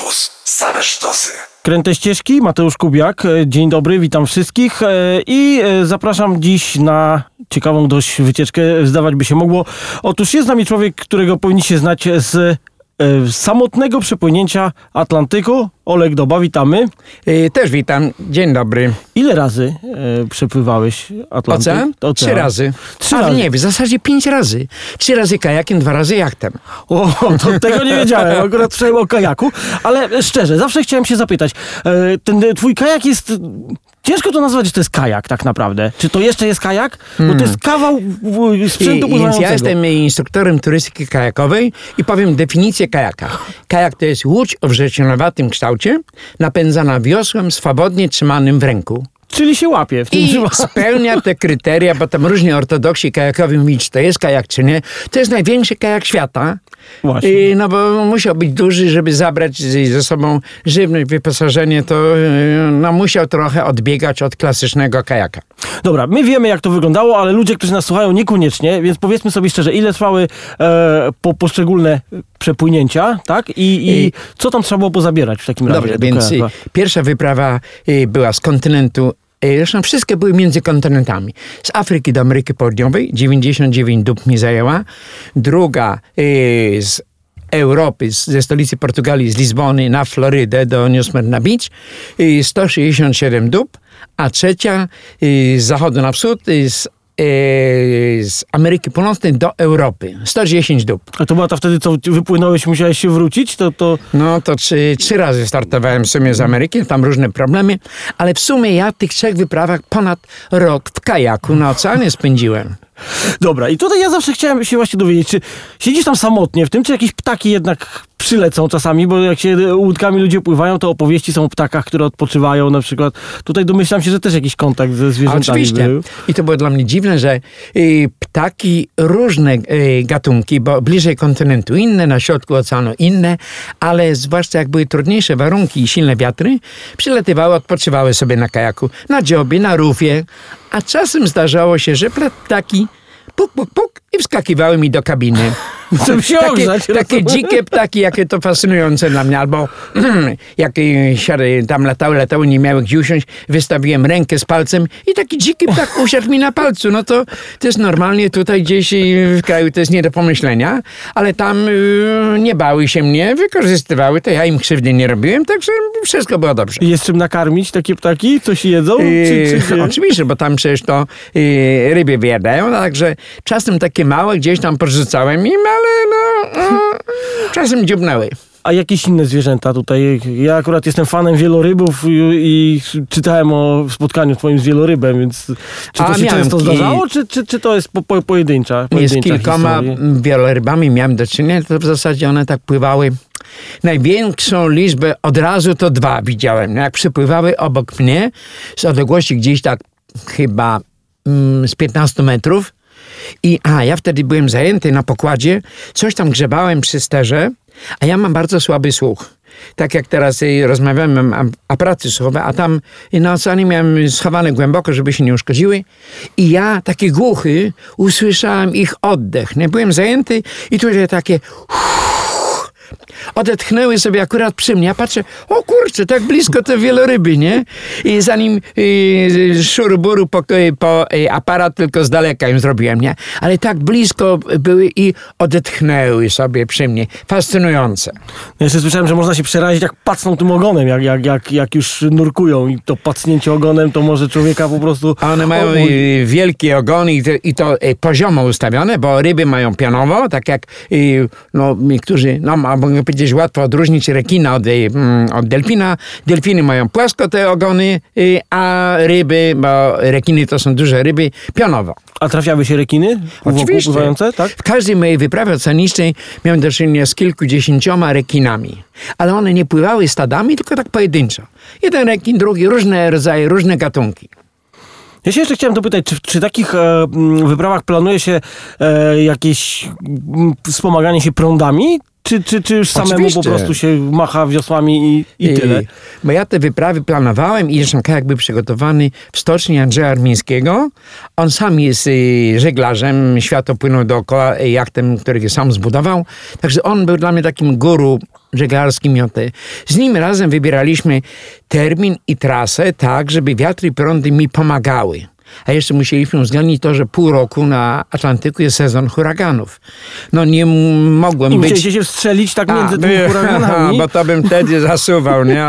Campus. Same sztosy. Kręte ścieżki, Mateusz Kubiak. E, Dzień dobry, witam wszystkich e, i e, zapraszam dziś na ciekawą dość wycieczkę, zdawać by się mogło. Otóż jest z nami człowiek, którego powinniście znać z samotnego przepłynięcia Atlantyku. Oleg Doba, witamy. Y, Też witam, dzień dobry. Ile razy e, przepływałeś Atlantyk? Ocean? Trzy razy. Trzy Ale razy. nie, w zasadzie pięć razy. Trzy razy kajakiem, dwa razy jachtem. O, to tego nie wiedziałem, akurat słyszałem o kajaku, ale szczerze, zawsze chciałem się zapytać, e, ten twój kajak jest, ciężko to nazwać, że to jest kajak tak naprawdę. Czy to jeszcze jest kajak? Bo to jest kawał w- sprzętu I, więc ja jestem instruktorem turystyki kajakowej i powiem definicję kajaka. Kajak to jest łódź o wrzecionowatym kształcie, napędzana wiosłem swobodnie trzymanym w ręku. Czyli się łapie w tym I przypadku. spełnia te kryteria, bo tam różni ortodoksi kajakowi mówią, czy to jest kajak, czy nie. To jest największy kajak świata. Właśnie. I, no bo musiał być duży, żeby zabrać ze sobą żywność, wyposażenie, to no, musiał trochę odbiegać od klasycznego kajaka. Dobra, my wiemy jak to wyglądało, ale ludzie, którzy nas słuchają niekoniecznie, więc powiedzmy sobie szczerze, ile trwały e, po, poszczególne przepłynięcia, tak? I, i I- co tam trzeba było pozabierać w takim razie? Dobrze, do więc kajaka? pierwsza wyprawa była z kontynentu, zresztą wszystkie były między kontynentami. Z Afryki do Ameryki Południowej, 99 dób mi zajęła. Druga y, z Europy, ze stolicy Portugalii, z Lizbony na Florydę do New Smyrna Beach, y, 167 dób. A trzecia z zachodu na wschód, z, z Ameryki Północnej do Europy, 110 dób. A to była ta wtedy, co wypłynąłeś, musiałeś się wrócić? To, to... No to trzy, trzy razy startowałem w sumie z Ameryki, tam różne problemy, ale w sumie ja w tych trzech wyprawach ponad rok w kajaku na oceanie spędziłem. Dobra, i tutaj ja zawsze chciałem się właśnie dowiedzieć, czy siedzisz tam samotnie w tym, czy jakieś ptaki jednak przylecą czasami, bo jak się łódkami ludzie pływają, to opowieści są o ptakach, które odpoczywają na przykład. Tutaj domyślam się, że też jakiś kontakt ze zwierzętami oczywiście. był. I to było dla mnie dziwne, że y, ptaki, różne y, gatunki, bo bliżej kontynentu inne, na środku oceanu inne, ale zwłaszcza jak były trudniejsze warunki i silne wiatry, przylatywały, odpoczywały sobie na kajaku, na dziobie, na rufie, a czasem zdarzało się, że ptaki puk, puk, puk i wskakiwały mi do kabiny. Żeby się takie, ogrzać, takie dzikie ptaki, jakie to fascynujące dla mnie. Albo jak y, siary tam latały, latały, nie miały gdzie usiąść, wystawiłem rękę z palcem i taki dziki ptak usiadł mi na palcu. No to, to jest normalnie tutaj gdzieś y, w kraju, to jest nie do pomyślenia, ale tam y, nie bały się mnie, wykorzystywały, to ja im krzywdy nie robiłem, także wszystko było dobrze. Jest czym nakarmić takie ptaki? Coś jedzą? Czy, czy, Yy, nie? oczywiście, bo tam przecież to yy, ryby wyjadają, także czasem takie małe gdzieś tam porzucałem im, ale no, no czasem dziubnęły. A jakieś inne zwierzęta tutaj? Ja akurat jestem fanem wielorybów i, i czytałem o spotkaniu twoim z wielorybem, więc czy to A się często ki- zdarzało, czy, czy, czy to jest po, po, pojedyncza, Z pojedyncza kilkoma historia? wielorybami miałem do czynienia, to w zasadzie one tak pływały. Największą liczbę od razu to dwa widziałem. Jak przypływały obok mnie z odległości gdzieś tak chyba mm, z 15 metrów. I a ja wtedy byłem zajęty na pokładzie, coś tam grzebałem przy sterze, a ja mam bardzo słaby słuch. Tak jak teraz y, rozmawiamy, mam aparaty słuchowe, a tam na oceanie miałem schowane głęboko, żeby się nie uszkodziły. I ja, taki głuchy, usłyszałem ich oddech. Nie byłem zajęty i tutaj takie odetchnęły sobie akurat przy mnie. Ja patrzę, o kurczę, tak blisko te wieloryby, nie? I zanim y, szuruburu po, y, po y, aparat tylko z daleka im zrobiłem, nie? Ale tak blisko były i odetchnęły sobie przy mnie. Fascynujące. Ja Jeszcze słyszałem, że można się przerazić, jak pacną tym ogonem, jak, jak, jak, jak już nurkują i to pacnięcie ogonem to może człowieka po prostu... A one mają y, wielkie ogony i to, i to poziomo ustawione, bo ryby mają pionowo, tak jak no, niektórzy, no mogę powiedzieć, łatwo odróżnić rekina od, y, mm, od delfina. Delfiny mają płasko te ogony, y, a ryby, bo rekiny to są duże ryby, pionowo. A trafiały się rekiny? Oczywiście. Pływające, tak? W każdej mojej wyprawie oceanicznej miałem do czynienia z kilkudziesięcioma rekinami. Ale one nie pływały stadami, tylko tak pojedynczo. Jeden rekin, drugi, różne rodzaje, różne gatunki. Ja się jeszcze chciałem dopytać, czy przy takich e, m, wyprawach planuje się e, jakieś m, wspomaganie się prądami? Czy, czy, czy już samemu po Oczywiście. prostu się macha wiosłami i, i tyle? Bo ja te wyprawy planowałem i zresztą kajak był przygotowany w stoczni Andrzeja Armińskiego. On sam jest y, żeglarzem, świat opłynął dookoła y, jachtem, który sam zbudował. Także on był dla mnie takim guru żeglarski mioty. Z nim razem wybieraliśmy termin i trasę tak, żeby wiatry i prądy mi pomagały. A jeszcze musieliśmy uwzględnić to, że pół roku na Atlantyku jest sezon huraganów. No nie mogłem I być... musieliście się wstrzelić tak między tymi huraganami. bo to bym wtedy zasuwał, nie?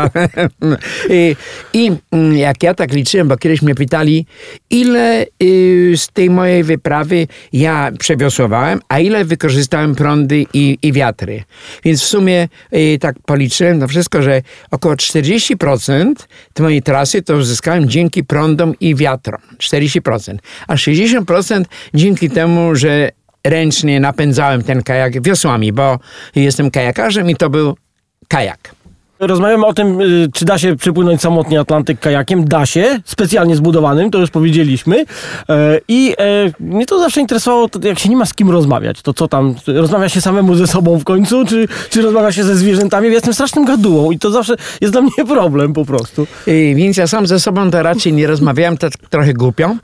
I, I mm, jak ja tak liczyłem, bo kiedyś mnie pytali, ile y, z tej mojej wyprawy ja przewiosłowałem, a ile wykorzystałem prądy i, i wiatry. Więc w sumie y, tak policzyłem to wszystko, że około 40% tej mojej trasy to uzyskałem dzięki prądom i wiatrom. 40%. A 60% dzięki temu, że ręcznie napędzałem ten kajak wiosłami, bo jestem kajakarzem i to był kajak. Rozmawiamy o tym, y, czy da się przepłynąć samotnie Atlantyk kajakiem. Da się, specjalnie zbudowanym, to już powiedzieliśmy. E, I e, mnie to zawsze interesowało, to jak się nie ma z kim rozmawiać, to co tam, rozmawia się samemu ze sobą w końcu, czy, czy rozmawia się ze zwierzętami? Ja jestem strasznym gadułą i to zawsze jest dla mnie problem po prostu. I, więc ja sam ze sobą to raczej nie rozmawiałem, to trochę głupio,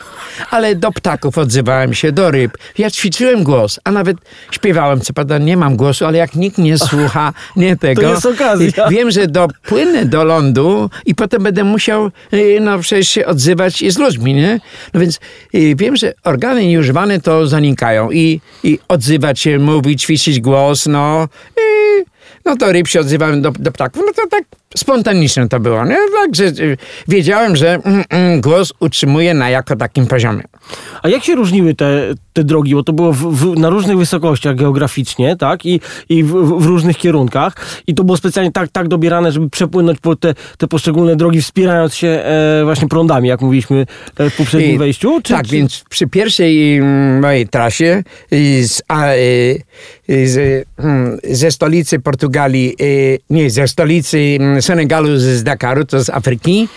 ale do ptaków odzywałem się, do ryb. Ja ćwiczyłem głos, a nawet śpiewałem, co prawda nie mam głosu, ale jak nikt nie słucha, nie tego. jest okazja. Wiem, że dopłynę do lądu i potem będę musiał, y, no przecież się odzywać z ludźmi, nie? No więc y, wiem, że organy nieużywane to zanikają i, i odzywać się, mówić, ćwiczyć głos, no... I, no to ryb się odzywałem do, do ptaków. No to tak spontaniczne to było. Nie? Także y, wiedziałem, że mm, mm, głos utrzymuje na jako takim poziomie. A jak się różniły te, te drogi? Bo to było w, w, na różnych wysokościach geograficznie, tak? I, i w, w różnych kierunkach. I to było specjalnie tak, tak dobierane, żeby przepłynąć po te, te poszczególne drogi, wspierając się e, właśnie prądami, jak mówiliśmy e, w poprzednim I- wejściu. Czy, tak, czy, więc przy pierwszej mm, mojej trasie z, a, y, z, mm, ze stolicy Portugalii, y, nie, ze stolicy mm, Senegalu, z, Dakaru, to z Afryki,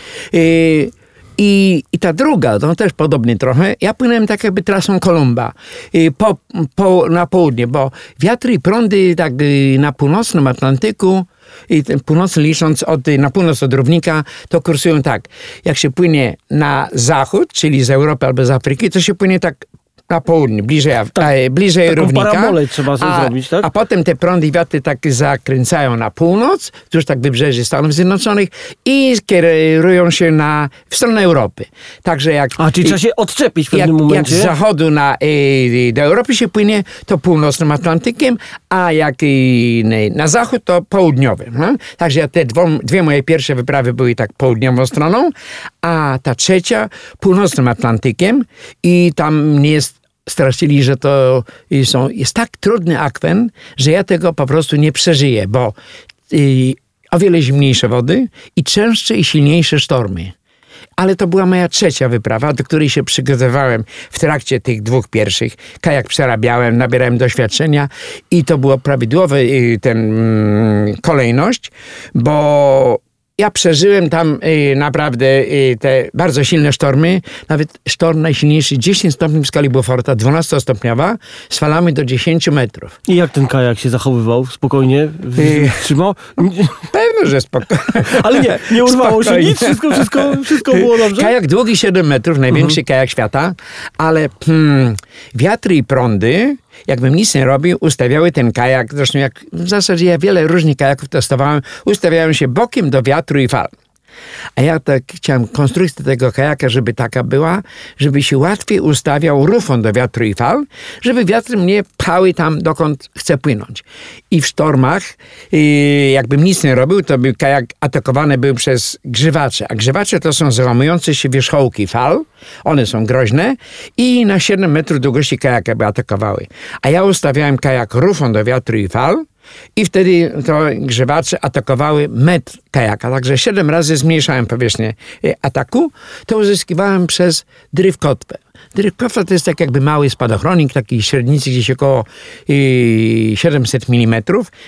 i, I ta druga, to też podobnie trochę. Ja płynąłem tak jakby trasą Kolumba y, po, po, na południe, bo wiatry i prądy tak y, na północnym Atlantyku i ten północny licząc od, y, na północ od równika, to kursują tak. Jak się płynie na zachód, czyli z Europy albo z Afryki, to się płynie tak na południe, bliżej, Af- e, bliżej taką równika. trzeba a, zrobić, tak? A potem te prądy i wiatry tak zakręcają na północ, wzdłuż tak wybrzeży Stanów Zjednoczonych i kierują się na, w stronę Europy. Także jak... A, czyli trzeba się odczepić w jak, pewnym jak momencie? z zachodu na, y, do Europy się płynie, to północnym Atlantykiem, a jak y, na zachód, to południowym. No? Także te dwo, dwie moje pierwsze wyprawy były tak południową stroną, a ta trzecia północnym Atlantykiem i tam mnie jest stracili, że to y, są, jest tak trudny akwen, że ja tego po prostu nie przeżyję, bo y, o wiele zimniejsze wody i częstsze i silniejsze sztormy. Ale to była moja trzecia wyprawa, do której się przygotowałem w trakcie tych dwóch pierwszych. Kajak przerabiałem, nabierałem doświadczenia i to było prawidłowe y, ten mm, kolejność, bo ja przeżyłem tam y, naprawdę y, te bardzo silne sztormy. Nawet sztorm najsilniejszy 10 stopni w skali Beauforta, 12-stopniowa, z falami do 10 metrów. I jak ten kajak się zachowywał? Spokojnie? Yy. Trzymał? Pewno, że spokojnie. Ale nie, nie urwało się nic, wszystko, wszystko, wszystko było dobrze? Kajak długi 7 metrów, największy kajak świata, ale hmm, wiatry i prądy, jakbym nic nie robił, ustawiały ten kajak, zresztą jak w zasadzie ja wiele różnych kajaków testowałem, ustawiają się bokiem do wiatru i fal. A ja tak chciałem konstrukcję tego kajaka, żeby taka była, żeby się łatwiej ustawiał rufą do wiatru i fal, żeby wiatry mnie pchały tam, dokąd chcę płynąć. I w sztormach, yy, jakbym nic nie robił, to był kajak atakowany był przez grzywacze. A grzywacze to są załamujące się wierzchołki fal. One są groźne i na 7 metrów długości kajaka by atakowały. A ja ustawiałem kajak rufą do wiatru i fal, i wtedy to grzywacze atakowały metr kajaka. Także siedem razy zmniejszałem powierzchnię e, ataku. To uzyskiwałem przez drywkotwę. Drywkotwa to jest tak jakby mały spadochronik, taki średnicy gdzieś około y, 700 mm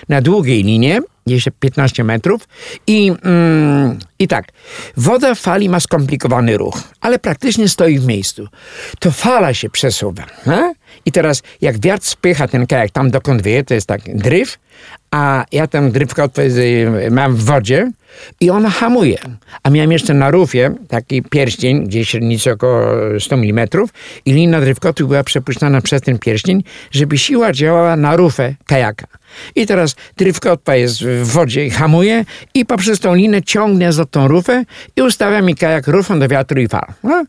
na długiej linie, gdzieś 15 metrów. I, mm, I tak, woda w fali ma skomplikowany ruch, ale praktycznie stoi w miejscu. To fala się przesuwa. I teraz jak wiatr spycha ten kajak tam dokąd wieje, to jest tak dryf, a ja tam drywkotwę z- mam w wodzie i ona hamuje. A miałem jeszcze na rufie taki pierścień, gdzie średnicy około 100 mm i lina drywkotu była przepuszczana przez ten pierścień, żeby siła działała na rufę kajaka. I teraz drywkotwa jest w wodzie i hamuje i poprzez tą linę ciągnie za tą rufę i ustawia mi kajak rufą do wiatru i fal. No?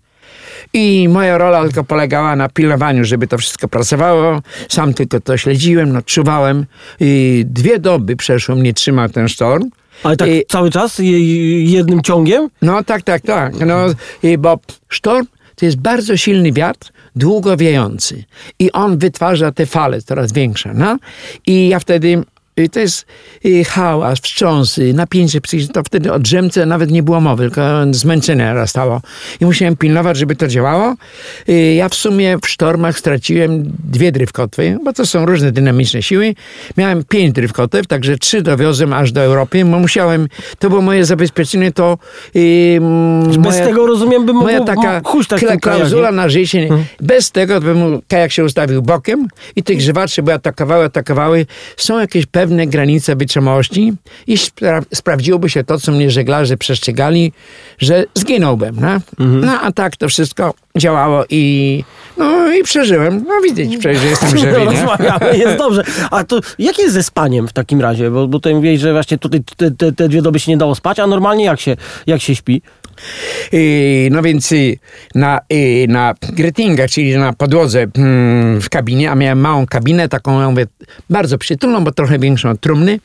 I moja rola tylko polegała na pilnowaniu, żeby to wszystko pracowało. Sam tylko to śledziłem, no, czuwałem. I dwie doby przeszło mnie trzymał ten sztorm. Ale tak I- cały czas? Je- Jednym ciągiem? No tak, tak, tak. No, i bo sztorm to jest bardzo silny wiatr, długo wiejący. I on wytwarza te fale coraz większe. No? I ja wtedy... i To jest hałas, wstrząsy, napięcie psychiczne. To wtedy o drzemce nawet nie było mowy, tylko zmęczenie rastało. I musiałem pilnować, żeby to działało. Ja w sumie w sztormach straciłem dwie drywkotwy, bo to są różne dynamiczne siły. Miałem pięć drywkotew, także trzy dowiozłem aż do Europy, bo musiałem, to było moje zabezpieczenie, to Bez moja, tego rozumiem, by mógł moja taka tym klauzula na życie. Bez tego by mu kajak się ustawił bokiem i tych grzywaczy by atakowały, atakowały. Są jakieś pewne granice wytrzymałości i spra- sprawdziłoby się to, co mnie żeglarze przestrzegali, że zginąłbym. No, no a tak to wszystko działało i no i przeżyłem. No widzieć, przecież że jestem żywy, nie? jest dobrze. A to jak jest ze spaniem w takim razie? Bo, bo tutaj mówiłeś, że właśnie tutaj te, te, te dwie doby się nie dało spać, a normalnie jak się, jak się śpi? No więc y, na, y, na gretingach, czyli na podłodze mm, w kabinie, a miałem małą kabinę, taką ja mówię, bardzo przytulną, bo trochę większą od trumny,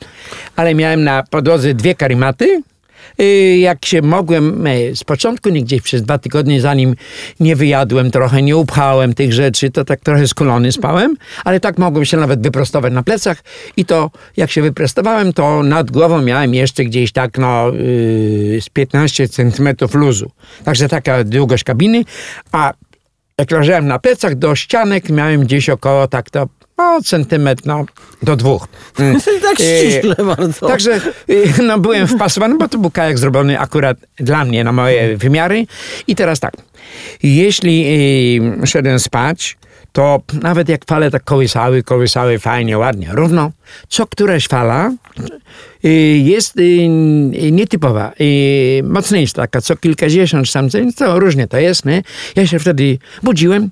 ale miałem na podłodze dwie karimaty. Y, Jak się mogłem e, z początku, nie gdzieś przez dwa tygodnie, zanim nie wyjadłem trochę, nie upchałem tych rzeczy, to tak trochę skulony spałem, ale tak mogłem się nawet wyprostować na plecach i to jak się wyprostowałem, to nad głową miałem jeszcze gdzieś tak no yy, z 15 centymetrów luzu. Także taka długość kabiny, a jak leżałem na plecach do ścianek miałem gdzieś około tak to o, centymetr no, do dwóch. Mm. tak ściśle bardzo. Także no, byłem wpasowany, bo to był kajak zrobiony akurat dla mnie, na moje wymiary. I teraz tak, jeśli szedłem spać, to nawet jak fale tak kołysały, kołysały fajnie, ładnie, równo, co któraś fala jest nietypowa, mocniejsza, taka co kilkadziesiąt tam, to różnie to jest, nie? Ja się wtedy budziłem,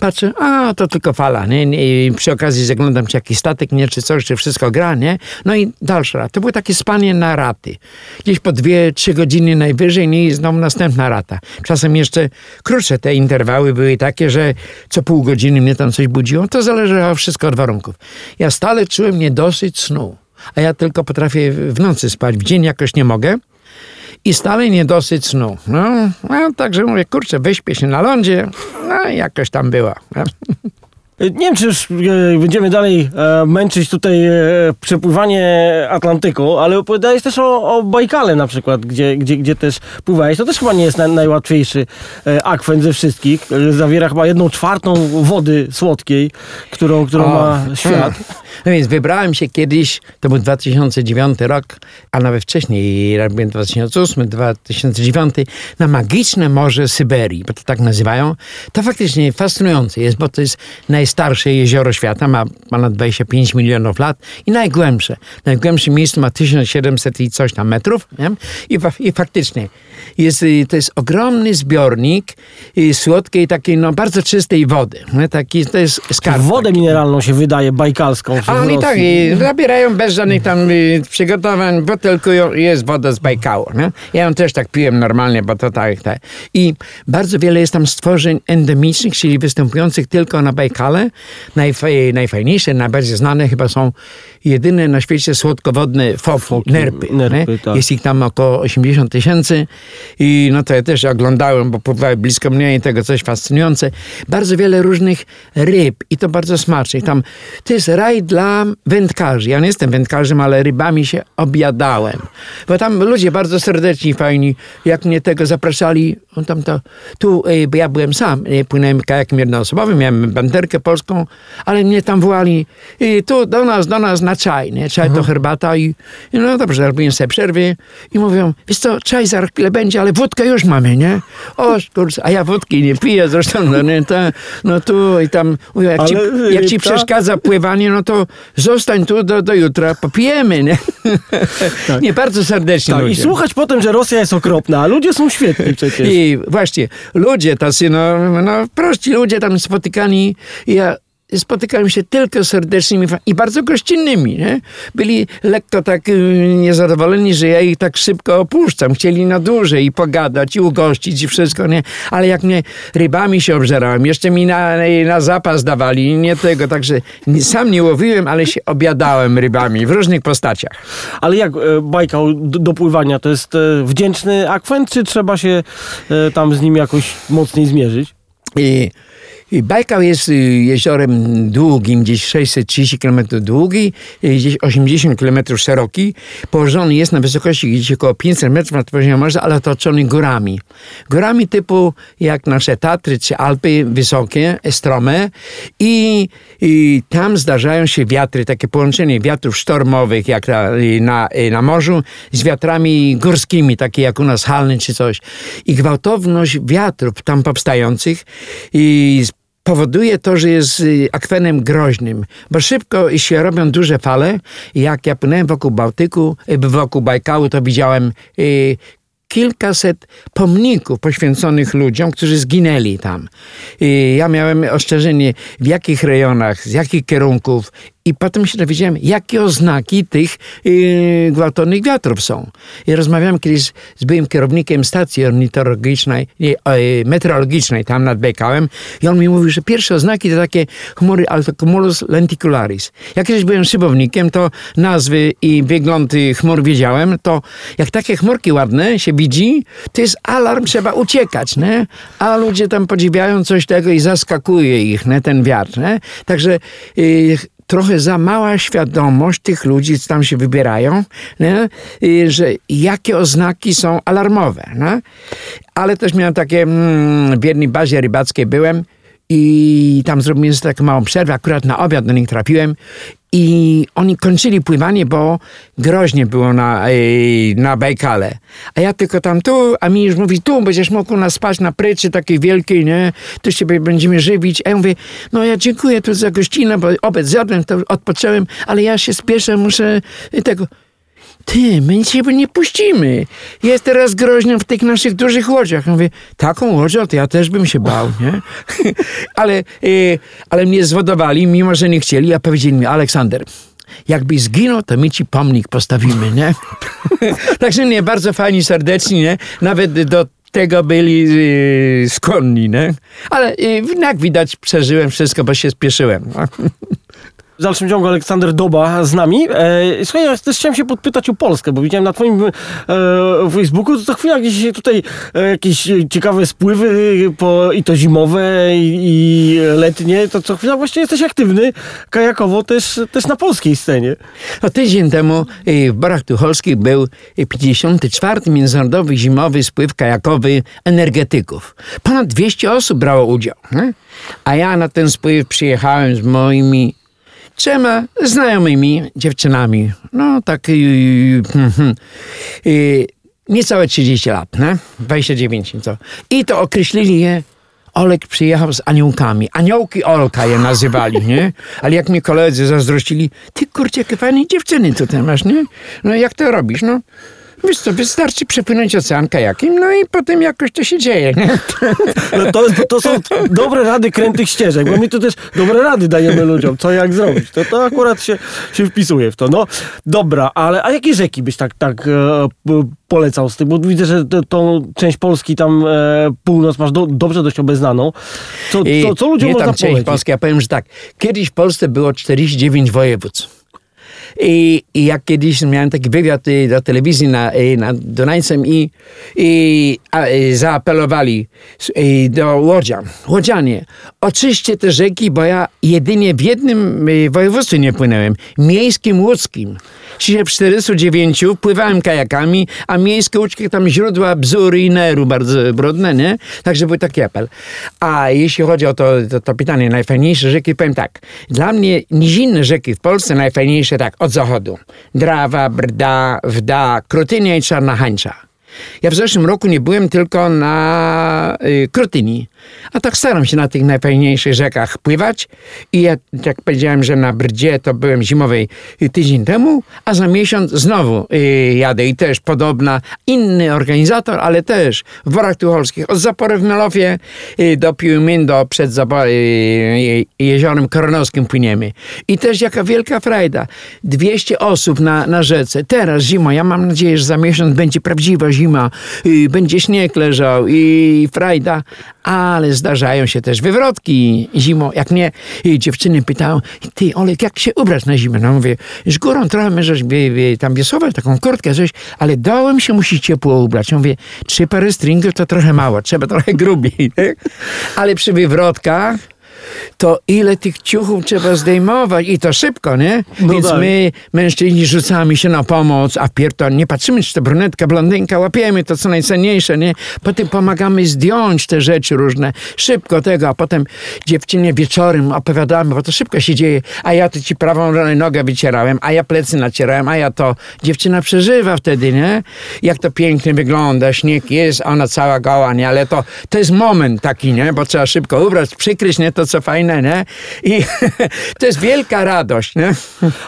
Patrzę, a to tylko fala, nie? I przy okazji zaglądam, czy jakiś statek, nie? Czy coś, czy wszystko gra, nie? No i dalsza rata. To było takie spanie na raty. Gdzieś po dwie, trzy godziny najwyżej, nie? I znowu następna rata. Czasem jeszcze krótsze te interwały były takie, że co pół godziny mnie tam coś budziło. To zależało wszystko od warunków. Ja stale czułem niedosyt snu. A ja tylko potrafię w nocy spać, w dzień jakoś nie mogę. I stale niedosyt snu. No, no także mówię, kurczę, wyśpię się na lądzie. No i jakoś tam było. Nie wiem, czy już e, będziemy dalej e, męczyć tutaj e, przepływanie Atlantyku, ale opowiadałeś też o, o Bajkale na przykład, gdzie, gdzie, gdzie też pływałeś. To też chyba nie jest na, najłatwiejszy akwent ze wszystkich. Zawiera chyba jedną czwartą wody słodkiej, którą, którą ma świat. No więc wybrałem się kiedyś, to był 2009 rok, a nawet wcześniej, robiłem 2008, 2009, na magiczne Morze Syberii, bo to tak nazywają. To faktycznie fascynujące jest, bo to jest najstarsze jezioro świata, ma ponad 25 milionów lat i najgłębsze. Najgłębsze miejsce ma 1700 i coś tam metrów. Nie? I, I faktycznie jest, y, to jest ogromny zbiornik y, słodkiej, takiej no, bardzo czystej wody. Nie? Taki, to jest skarb. Wodę taki. mineralną się wydaje, bajkalską. A oni tak i zabierają bez żadnych tam y, przygotowań, butelkują i jest woda z Bajkału. Nie? Ja ją też tak piłem normalnie, bo to tak, tak. I bardzo wiele jest tam stworzeń endemicznych, czyli występujących tylko na Bajkale. Najfaj, najfajniejsze, najbardziej znane chyba są jedyne na świecie słodkowodne Foki, nerpy. nerpy, tak. Jest ich tam około 80 tysięcy i no to ja też oglądałem, bo pływały blisko mnie i tego coś fascynujące. Bardzo wiele różnych ryb i to bardzo smacznych. Tam to jest raj dla wędkarzy. Ja nie jestem wędkarzem, ale rybami się obiadałem. Bo tam ludzie bardzo serdeczni, fajni. Jak mnie tego zapraszali, on tam to, tu, e, bo ja byłem sam, e, płynąłem kajakiem jednoosobowym, miałem banderkę polską, ale mnie tam wołali i tu do nas, do nas na na czaj, nie? Czaj to herbata i, i no dobrze, robiłem sobie przerwy i mówią, wiesz co, czaj za chwilę będzie, ale wódkę już mamy, nie? O, kurczę, a ja wódki nie piję zresztą, no nie, no tu i tam, mówią, jak, ci, Ale, jak ci y, ta- przeszkadza pływanie, no to zostań tu do, do jutra, popijemy, nie? Nie, bardzo serdecznie Tak, i słuchać potem, że Rosja jest okropna, a ludzie są świetni przecież. I właśnie, ludzie tacy, no, no prości ludzie tam spotykani, ja spotykałem się tylko serdecznymi i bardzo gościnnymi, nie? Byli lekko tak y, niezadowoleni, że ja ich tak szybko opuszczam. Chcieli na dłużej i pogadać, i ugościć, i wszystko, nie? Ale jak mnie rybami się obżerałem, jeszcze mi na, na zapas dawali, nie tego, także sam nie łowiłem, ale się obiadałem rybami w różnych postaciach. Ale jak e, Bajkał d- do pływania, to jest e, wdzięczny akwen, czy trzeba się e, tam z nim jakoś mocniej zmierzyć? I Bajkał jest y, jeziorem długim, gdzieś 630 km długi, y, gdzieś 80 km szeroki. Położony jest na wysokości gdzieś około 500 metrów nad poziomem morza, ale otoczony górami. Górami typu jak nasze Tatry czy Alpy, wysokie, strome. I, i tam zdarzają się wiatry, takie połączenie wiatrów sztormowych jak na, y, na, na morzu z wiatrami górskimi, takie jak u nas Halny czy coś. I gwałtowność wiatrów tam powstających i powoduje to, że jest y, akwenem groźnym, bo szybko się robią duże fale. Jak ja płynąłem wokół Bałtyku, y, wokół Bajkału, to widziałem y, kilkaset pomników poświęconych ludziom, którzy zginęli tam. I ja miałem ostrzeżenie, w jakich rejonach, z jakich kierunków i potem się dowiedziałem, jakie oznaki tych yy, gwałtownych wiatrów są. I rozmawiałem kiedyś z byłym kierownikiem stacji ornitologicznej, e, meteorologicznej tam nad Bejkałem i on mi mówił, że pierwsze oznaki to takie chmury altocumulus lenticularis. Jak kiedyś byłem szybownikiem, to nazwy i wygląd chmur wiedziałem, to jak takie chmurki ładne się widzi, to jest alarm, trzeba uciekać, nie? A ludzie tam podziwiają coś tego i zaskakuje ich, nie? Ten wiatr, nie? Także y, trochę za mała świadomość tych ludzi, co tam się wybierają, nie? Że jakie oznaki są alarmowe. Nie? Ale też miałem takie, mm, w jednej bazie rybackiej byłem i tam zrobiłem sobie taką małą przerwę, akurat na obiad do nich trafiłem i oni kończyli pływanie, bo groźnie było na, na Bajkale. A ja tylko tam tu, a mi już mówi, tu będziesz mógł nas spać na pryczy takiej wielkiej, nie? Tu się będziemy żywić. A ja mówię, no ja dziękuję tu za gościnę, bo obiad zjadłem, to odpocząłem, ale ja się spieszę, muszę tego... Ty, my ciebie nie puścimy. Jest teraz groźno w tych naszych dużych łodziach. Mówię, taką łodzią to ja też bym się bał, nie? ale, e, ale mnie zwodowali, mimo że nie chcieli, a powiedzieli mi, Aleksander, jakbyś zginął, to my ci pomnik postawimy, nie? Także nie, bardzo fajni, serdeczni, nie? Nawet do tego byli e, skłonni, nie? Ale e, jak widać, przeżyłem wszystko, bo się spieszyłem. No. W dalszym ciągu Aleksander Doba z nami. E, słuchaj, ja też chciałem się podpytać o Polskę, bo widziałem na twoim e, Facebooku, co chwila gdzieś tutaj e, jakieś ciekawe spływy, po, i to zimowe, i, i letnie, to co chwila właśnie jesteś aktywny kajakowo też, też na polskiej scenie. No, tydzień temu w Borach Tucholskich był y, 54. Międzynarodowy Zimowy Spływ Kajakowy Energetyków. Ponad 200 osób brało udział. Nie? A ja na ten spływ przyjechałem z moimi trzema znajomymi dziewczynami. No tak y, y, mhm. y, niecałe 30 lat, nie? 29 co. I to określili je Olek przyjechał z aniołkami. Aniołki Olka je nazywali, nie? Ale jak mi koledzy zazdrościli, ty kurczę, jakie fajne dziewczyny tutaj masz, nie? No jak to robisz, no? Wiesz co, wystarczy przepłynąć ocean kajakiem, no i potem jakoś to się dzieje, nie? No to, to są dobre rady krętych ścieżek, bo my tu też dobre rady dajemy ludziom, co jak zrobić. To, to akurat się, się wpisuje w to. No dobra, ale a jakie rzeki byś tak, tak e, polecał z tym? Bo widzę, że te- tą część Polski tam e, północ masz do, dobrze dość obeznaną. Co, co, co ludziom nie można tam część polecić? Polski, ja powiem, że tak. Kiedyś w Polsce było 49 województw. I, I jak kiedyś miałem taki wywiad y, do telewizji na, y, nad Dunajcem i, i a, y, zaapelowali y, do Łodzian. Łodzianie, oczyście te rzeki, bo ja jedynie w jednym y, województwie nie płynąłem. Miejskim łódzkim. Czyli w 49 pływałem kajakami, a miejskie łódzkie tam źródła bzury i neru bardzo brudne, nie? Także był taki apel. A jeśli chodzi o to, to, to pytanie, najfajniejsze rzeki, powiem tak. Dla mnie nizinne rzeki w Polsce najfajniejsze tak, od zachodu. Drawa, Brda, Wda, Krutynia i Czarna Hańcza. Ja w zeszłym roku nie byłem tylko na y, Krutyni, a tak staram się na tych najfajniejszych rzekach pływać i ja, jak powiedziałem, że na Brdzie to byłem zimowej y, tydzień temu, a za miesiąc znowu y, jadę i też podobna, inny organizator, ale też w Borach Tucholskich, od Zapory w Melowie y, do Piłmindo przed jeziorem Koronowskim płyniemy. I też jaka wielka frajda. 200 osób na, na rzece. Teraz zima, ja mam nadzieję, że za miesiąc będzie prawdziwa zima, będzie śnieg leżał i frajda, ale zdarzają się też wywrotki zimą. Jak mnie dziewczyny pytają, ty Olek, jak się ubrać na zimę? No mówię, z górą trochę możesz wie, wie, tam wiesować, taką kurtkę, coś, ale dołem się musi ciepło ubrać. Ja mówię, trzy pary stringów to trochę mało, trzeba trochę grubiej. Ale przy wywrotkach to ile tych ciuchów trzeba zdejmować i to szybko, nie? No Więc tak. my, mężczyźni, rzucamy się na pomoc, a pierw to nie patrzymy, czy to brunetka, blondynka, łapiemy to, co najcenniejsze, nie? Potem pomagamy zdjąć te rzeczy różne, szybko tego, a potem dziewczynie wieczorem opowiadamy, bo to szybko się dzieje, a ja to ci prawą nogę wycierałem, a ja plecy nacierałem, a ja to. Dziewczyna przeżywa wtedy, nie? Jak to pięknie wygląda, śnieg jest, ona cała goła, nie? Ale to, to jest moment taki, nie? Bo trzeba szybko ubrać, przykryć, nie? To co fajne, nie? I to jest wielka radość, nie?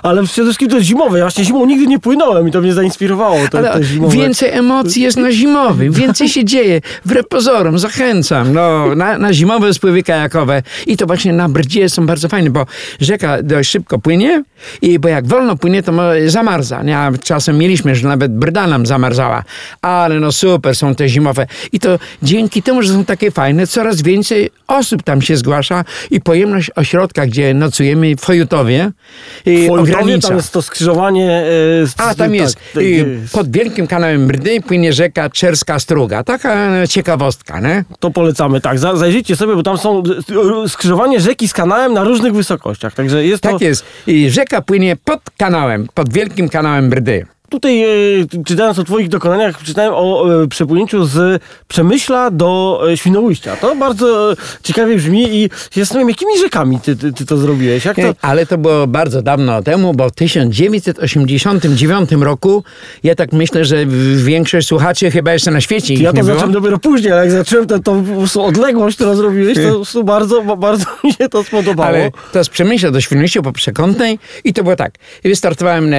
Ale przede wszystkim to jest zimowe. Ja właśnie zimą nigdy nie płynąłem i to mnie zainspirowało. To, zimowe. więcej emocji jest na zimowym, więcej się dzieje. Wbrew pozorom, zachęcam no, na, na zimowe spływy kajakowe. I to właśnie na Brdzie są bardzo fajne, bo rzeka dość szybko płynie, i bo jak wolno płynie, to zamarza. Nie? A czasem mieliśmy, że nawet Brda nam zamarzała. Ale no super są te zimowe. I to dzięki temu, że są takie fajne, coraz więcej osób tam się zgłasza i pojemność ośrodka, gdzie nocujemy w Chojutowie, i W Wojtowie ogranicza. tam jest to skrzyżowanie. z- A, tam tak, jest. tak, y, jest. Pod wielkim kanałem Brdy płynie rzeka Czerska Struga. Taka e, ciekawostka, nie? To polecamy, tak. Za- Zajrzyjcie sobie, bo tam są e, skrzyżowanie rzeki z kanałem na różnych wysokościach. Także jest to. Tak jest. I rzeka płynie pod kanałem, pod wielkim kanałem Brdy. Tutaj e, czytając o Twoich dokonaniach, czytałem o e, przepłynięciu z Przemyśla do e, Świnoujścia. To bardzo ciekawie brzmi i się zastanawiam, jakimi rzekami ty, ty, ty to zrobiłeś? Jak to... Ale to było bardzo dawno temu, bo w 1989 roku, ja tak myślę, że większość słuchaczy chyba jeszcze na świecie Ja nie to było. zacząłem dopiero później, ale jak zacząłem tę odległość, którą zrobiłeś, to bardzo, bardzo mi się to spodobało. Ale to z Przemyśla do Świnoujścia po przekątnej i to było tak. Wystartowałem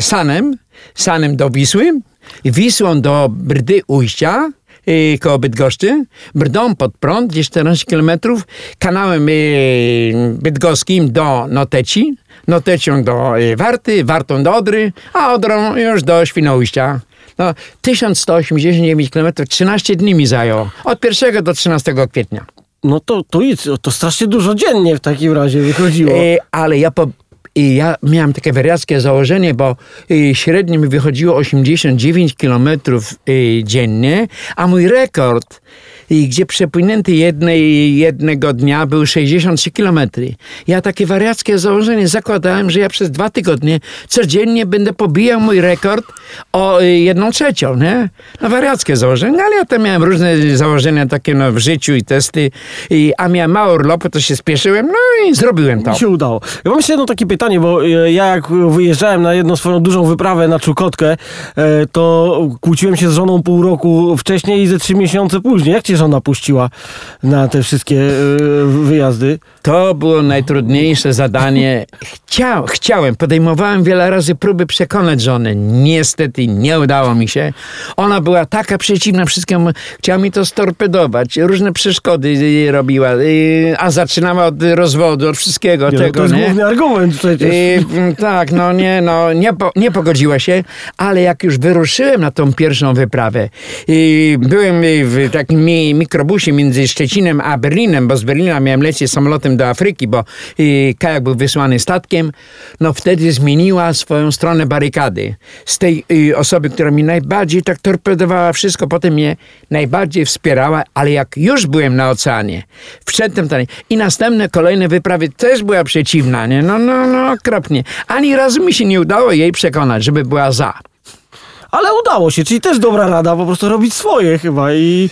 Sanem, Sanem do Wisły, Wisłą do Brdy Ujścia, e, koło Bydgoszczy, Brdą pod prąd, gdzieś 14 km, kanałem e, bydgoskim do Noteci, Notecią do e, Warty, Wartą do Odry, a Odrą już do Świnoujścia. No, 1189 km, 13 dni mi zajęło. Od 1 do 13 kwietnia. No to, to, jest, to strasznie dużo dziennie w takim razie wychodziło. E, ale ja, po, i ja miałem takie wariackie założenie, bo e, średnio mi wychodziło 89 km e, dziennie, a mój rekord, e, gdzie przepłynięty jednej, jednego dnia był 63 km. Ja takie wariackie założenie zakładałem, że ja przez dwa tygodnie codziennie będę pobijał mój rekord o e, jedną trzecią, nie? No wariackie założenie, ale ja tam miałem różne założenia takie no, w życiu i testy, i, a miałem mało urlopu, to się spieszyłem, no i zrobiłem to. Mi się udało. Ja mam jeszcze jedno takie pytanie, bo e, ja jak wyjeżdżałem na jedną swoją dużą wyprawę na Czukotkę, e, to kłóciłem się z żoną pół roku wcześniej i ze trzy miesiące później. Jak cię żona puściła na te wszystkie e, wyjazdy? To było najtrudniejsze zadanie. Chciał, chciałem, podejmowałem wiele razy próby przekonać żonę. Niestety nie udało mi się. Ona była taka przeciwna wszystkiemu. Chciała mi to storpedować. Różne przeszkody robiła. y, A zaczynała od rozwodu, od wszystkiego Nie, no, tego. to jest nie? główny argument przecież. I, mm, tak, no nie, no nie, po, nie pogodziła się, ale jak już wyruszyłem na tą pierwszą wyprawę, i byłem w takim mi, mikrobusie między Szczecinem a Berlinem, bo z Berlina miałem lecieć samolotem do Afryki, bo y, kajak był wysłany statkiem, no wtedy zmieniła swoją stronę barykady. Z tej y, osoby, która mi najbardziej tak torpedowała wszystko, potem mnie najbardziej wspierała, ale jak już byłem na oceanie, wszedłem tam i następne, kolejne wyprawy też była przeciwna, nie? No, no, no, okropnie. Ani razu mi się nie udało jej przekonać, żeby była za. Ale udało się, czyli też dobra rada, po prostu robić swoje chyba i...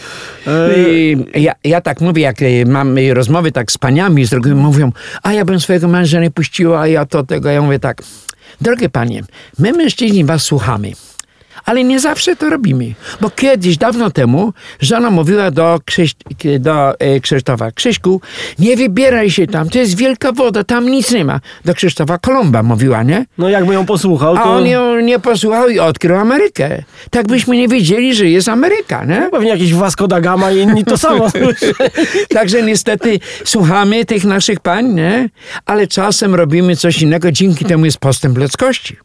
E, ja, ja tak mówię, jak y, mam rozmowy tak z paniami, z drugimi mówią, a ja bym swojego męża nie puściła, a ja to tego. Ja mówię tak, drogie panie, my mężczyźni was słuchamy. Ale nie zawsze to robimy. Bo kiedyś, dawno temu, żona mówiła do, Krzyś, do e, Krzysztofa, Krzyśku, nie wybieraj się tam, to jest wielka woda, tam nic nie ma. Do Krzysztofa Kolumba mówiła, nie? No jakby ją posłuchał, A to on ją nie posłuchał i odkrył Amerykę. Tak byśmy nie wiedzieli, że jest Ameryka, nie? pewnie jakiś Vasco da Gama i inni to samo. Także niestety słuchamy tych naszych pań, nie? Ale czasem robimy coś innego, dzięki temu jest postęp ludzkości.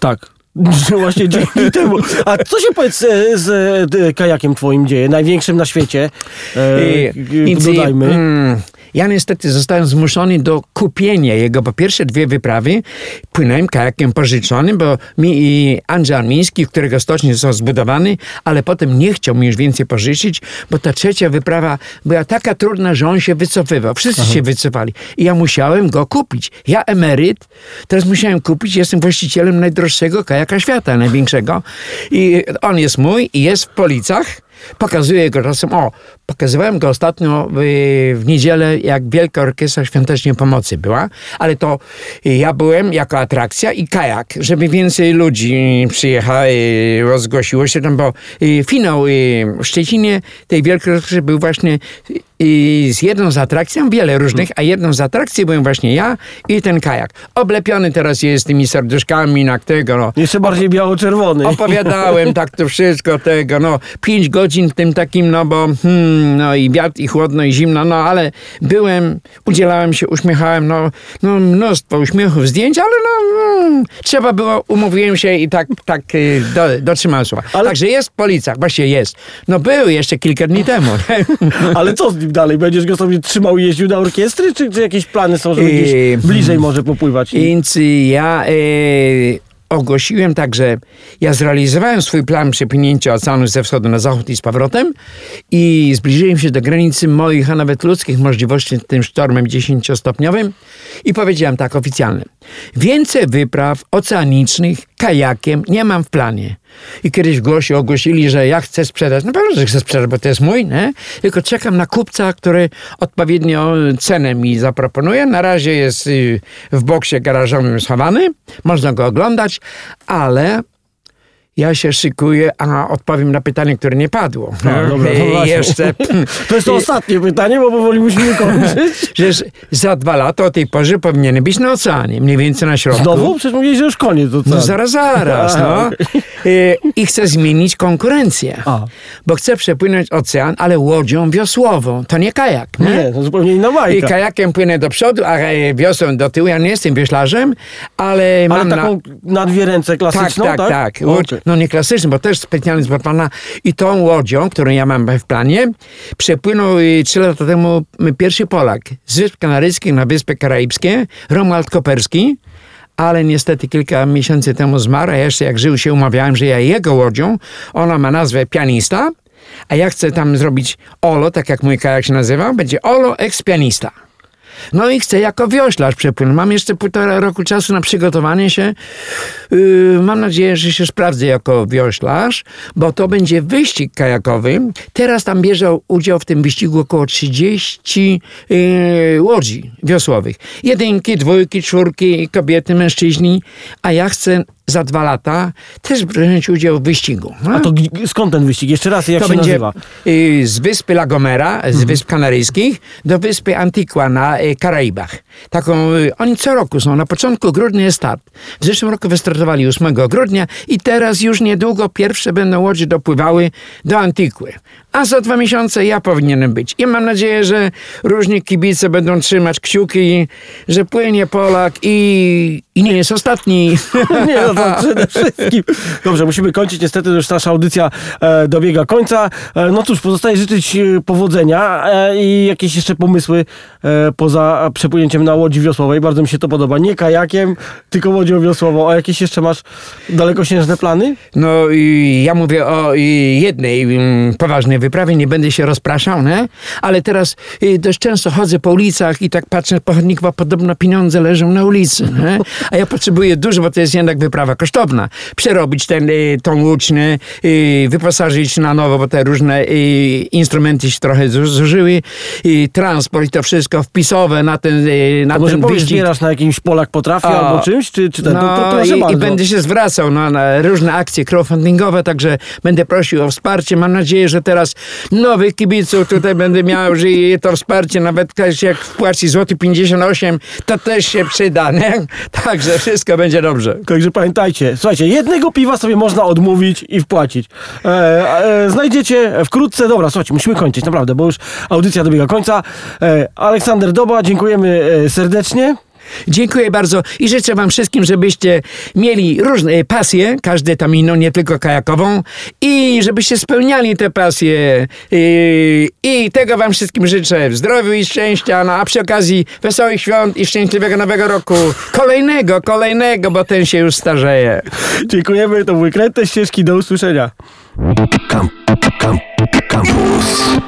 tak. Właśnie dzięki temu. A co się powiedz e, z e, kajakiem twoim dzieje? Największym na świecie. E, Więc, dodajmy. mm, ja niestety zostałem zmuszony do kupienia jego, bo pierwsze dwie wyprawy płynąłem kajakiem pożyczonym, bo mi i Andrzej Armiński, którego stocznik został zbudowany, ale potem nie chciał mi już więcej pożyczyć, bo ta trzecia wyprawa była taka trudna, że on się wycofywał. Wszyscy się wycofali. I ja musiałem go kupić. Ja emeryt, teraz musiałem kupić, jestem właścicielem najdroższego kajaka świata, największego. I on jest mój i jest w Policach. Pokazuję go czasem. O, pokazywałem go ostatnio w, w niedzielę, jak Wielka Orkiestra Świątecznej Pomocy była, ale to ja byłem jako atrakcja i kajak, żeby więcej ludzi przyjechało, i rozgłosiło się tam, bo y, finał y, w Szczecinie tej Wielkiej Orkiestry był właśnie y, z jedną z atrakcji, mam wiele różnych, a jedną z atrakcji byłem właśnie ja i ten kajak. Oblepiony teraz jest tymi serduszkami na tego, no. Jeszcze bardziej biało-czerwony. Opowiadałem tak to wszystko tego, no pięć godzin w tym takim, no bo hmm, no i wiatr, i chłodno, i zimno, no ale byłem, udzielałem się, uśmiechałem, no, no mnóstwo uśmiechów, zdjęć, ale no mm, trzeba było, umówiłem się i tak, tak y, do, dotrzymałem słowa. Ale- Także jest w Policach, właśnie jest. No był jeszcze kilka dni temu. Ale co z nim dalej? Będziesz go sobie trzymał i jeździł na orkiestry? Czy, czy jakieś plany są, żeby gdzieś bliżej może popływać? Więc ja e, ogłosiłem tak, że ja zrealizowałem swój plan przepłynięcia oceanu ze wschodu na zachód i z powrotem i zbliżyłem się do granicy moich, a nawet ludzkich możliwości tym sztormem 10-stopniowym i powiedziałem tak oficjalnie. Więcej wypraw oceanicznych kajakiem nie mam w planie. I kiedyś w głosie ogłosili, że ja chcę sprzedać. No pewnie, że chcę sprzedać, bo to jest mój, nie? Tylko czekam na kupca, który odpowiednio cenę mi zaproponuje. Na razie jest y, w boksie garażowym schowany. Można go oglądać, ale ja się szykuję, a odpowiem na pytanie, które nie padło. Dobra, no I właśnie. jeszcze... To jest to ostatnie pytanie, bo powoli musimy kończyć. Że za dwa lata o tej porze powinien być na oceanie, mniej więcej na środku. Znowu? Przecież mówiłeś, że już koniec. To co? No zaraz, zaraz, no. Y, I chcę zmienić konkurencję. A. Bo chcę przepłynąć ocean, ale łodzią wiosłową. To nie kajak, nie? Nie, to zupełnie inna I bajka. kajakiem płynę do przodu, a wiosą do tyłu. Ja nie jestem wioślarzem, ale mam Ale na... taką na dwie ręce Tak, klasyczną, tak, tak? tak. Łódź, Okej. No nie klasyczny, bo też specjalnie zbudowana. I tą łodzią, którą ja mam w planie, przepłynął y, trzy lata temu y, pierwszy Polak z Wysp Kanaryjskich na Wyspy Karaibskie, Romuald Koperski. Ale niestety kilka miesięcy temu zmarł, a jeszcze jak żył się umawiałem, że ja jego łodzią, ona ma nazwę Pianista, a ja chcę tam zrobić Olo, tak jak mój kajak się nazywał, będzie Olo ex Pianista. No i chcę jako wioślarz przepłynąć. Mam jeszcze półtora roku czasu na przygotowanie się. Yy, mam nadzieję, że się sprawdzę jako wioślarz, bo to będzie wyścig kajakowy. Teraz tam bierze udział w tym wyścigu około 30 yy, łodzi wiosłowych. Jedynki, dwójki, czwórki, kobiety, mężczyźni. A ja chcę za dwa lata też wziąć udział w wyścigu. No? A to g- skąd ten wyścig? Jeszcze raz, jak to się będzie nazywa? y, z wyspy La Gomera, z Wysp Kanaryjskich, do wyspy Antigua na y, Karaibach. Taką, y, oni co roku są, na początku grudnia jest start. W zeszłym roku wystartowali 8 grudnia i teraz już niedługo pierwsze będą łodzie dopływały do Antigły. A za dwa miesiące ja powinienem być. I mam nadzieję, że różni kibice będą trzymać kciuki, że płynie Polak i, i nie jest ostatni. Nie, no to przede wszystkim. Dobrze, musimy kończyć. Niestety już nasza audycja e, dobiega końca. E, no cóż, pozostaje życzyć e, powodzenia e, i jakieś jeszcze pomysły e, poza przepłynięciem na łodzi wiosłowej. Bardzo mi się to podoba. Nie kajakiem, tylko łodzią wiosłową. A jakieś jeszcze masz dalekosiężne plany? No i ja mówię o jednej mm, poważnej wyprawie, nie będę się rozpraszał, nie? ale teraz y, dość często chodzę po ulicach i tak patrzę po chodniku, bo podobno pieniądze leżą na ulicy, nie? A ja potrzebuję dużo, bo to jest jednak wyprawa kosztowna. Przerobić ten, y, tą nie? Y, wyposażyć na nowo, bo te różne y, instrumenty się trochę zu- zużyły, transport i to wszystko wpisowe na ten, na A może ten powiesz, zbierasz na jakimś Polak potrafi O. albo czymś, czy, czy ten? No to, to proszę i, i będę się zwracał na, na różne akcje crowdfundingowe, także będę prosił o wsparcie. Mam nadzieję, że teraz nowych kibiców tutaj będę miał, że to wsparcie, nawet jak wpłaci złoty 58, to też się przyda, nie? Także wszystko będzie dobrze. Także pamiętajcie, słuchajcie, jednego piwa sobie można odmówić i wpłacić. E, e, znajdziecie wkrótce, dobra, słuchajcie, musimy kończyć, naprawdę, bo już audycja dobiega końca. E, Aleksander Doba, dziękujemy e, serdecznie. Dziękuję bardzo i życzę wam wszystkim, żebyście mieli różne pasje, każde tam inną, nie tylko kajakową i żebyście spełniali te pasje i, i tego wam wszystkim życzę zdrowiu i szczęścia, no a przy okazji wesołych świąt i szczęśliwego nowego roku, kolejnego, kolejnego, bo ten się już starzeje. Dziękujemy, to były kręte ścieżki, do usłyszenia. Camp, camp, campus.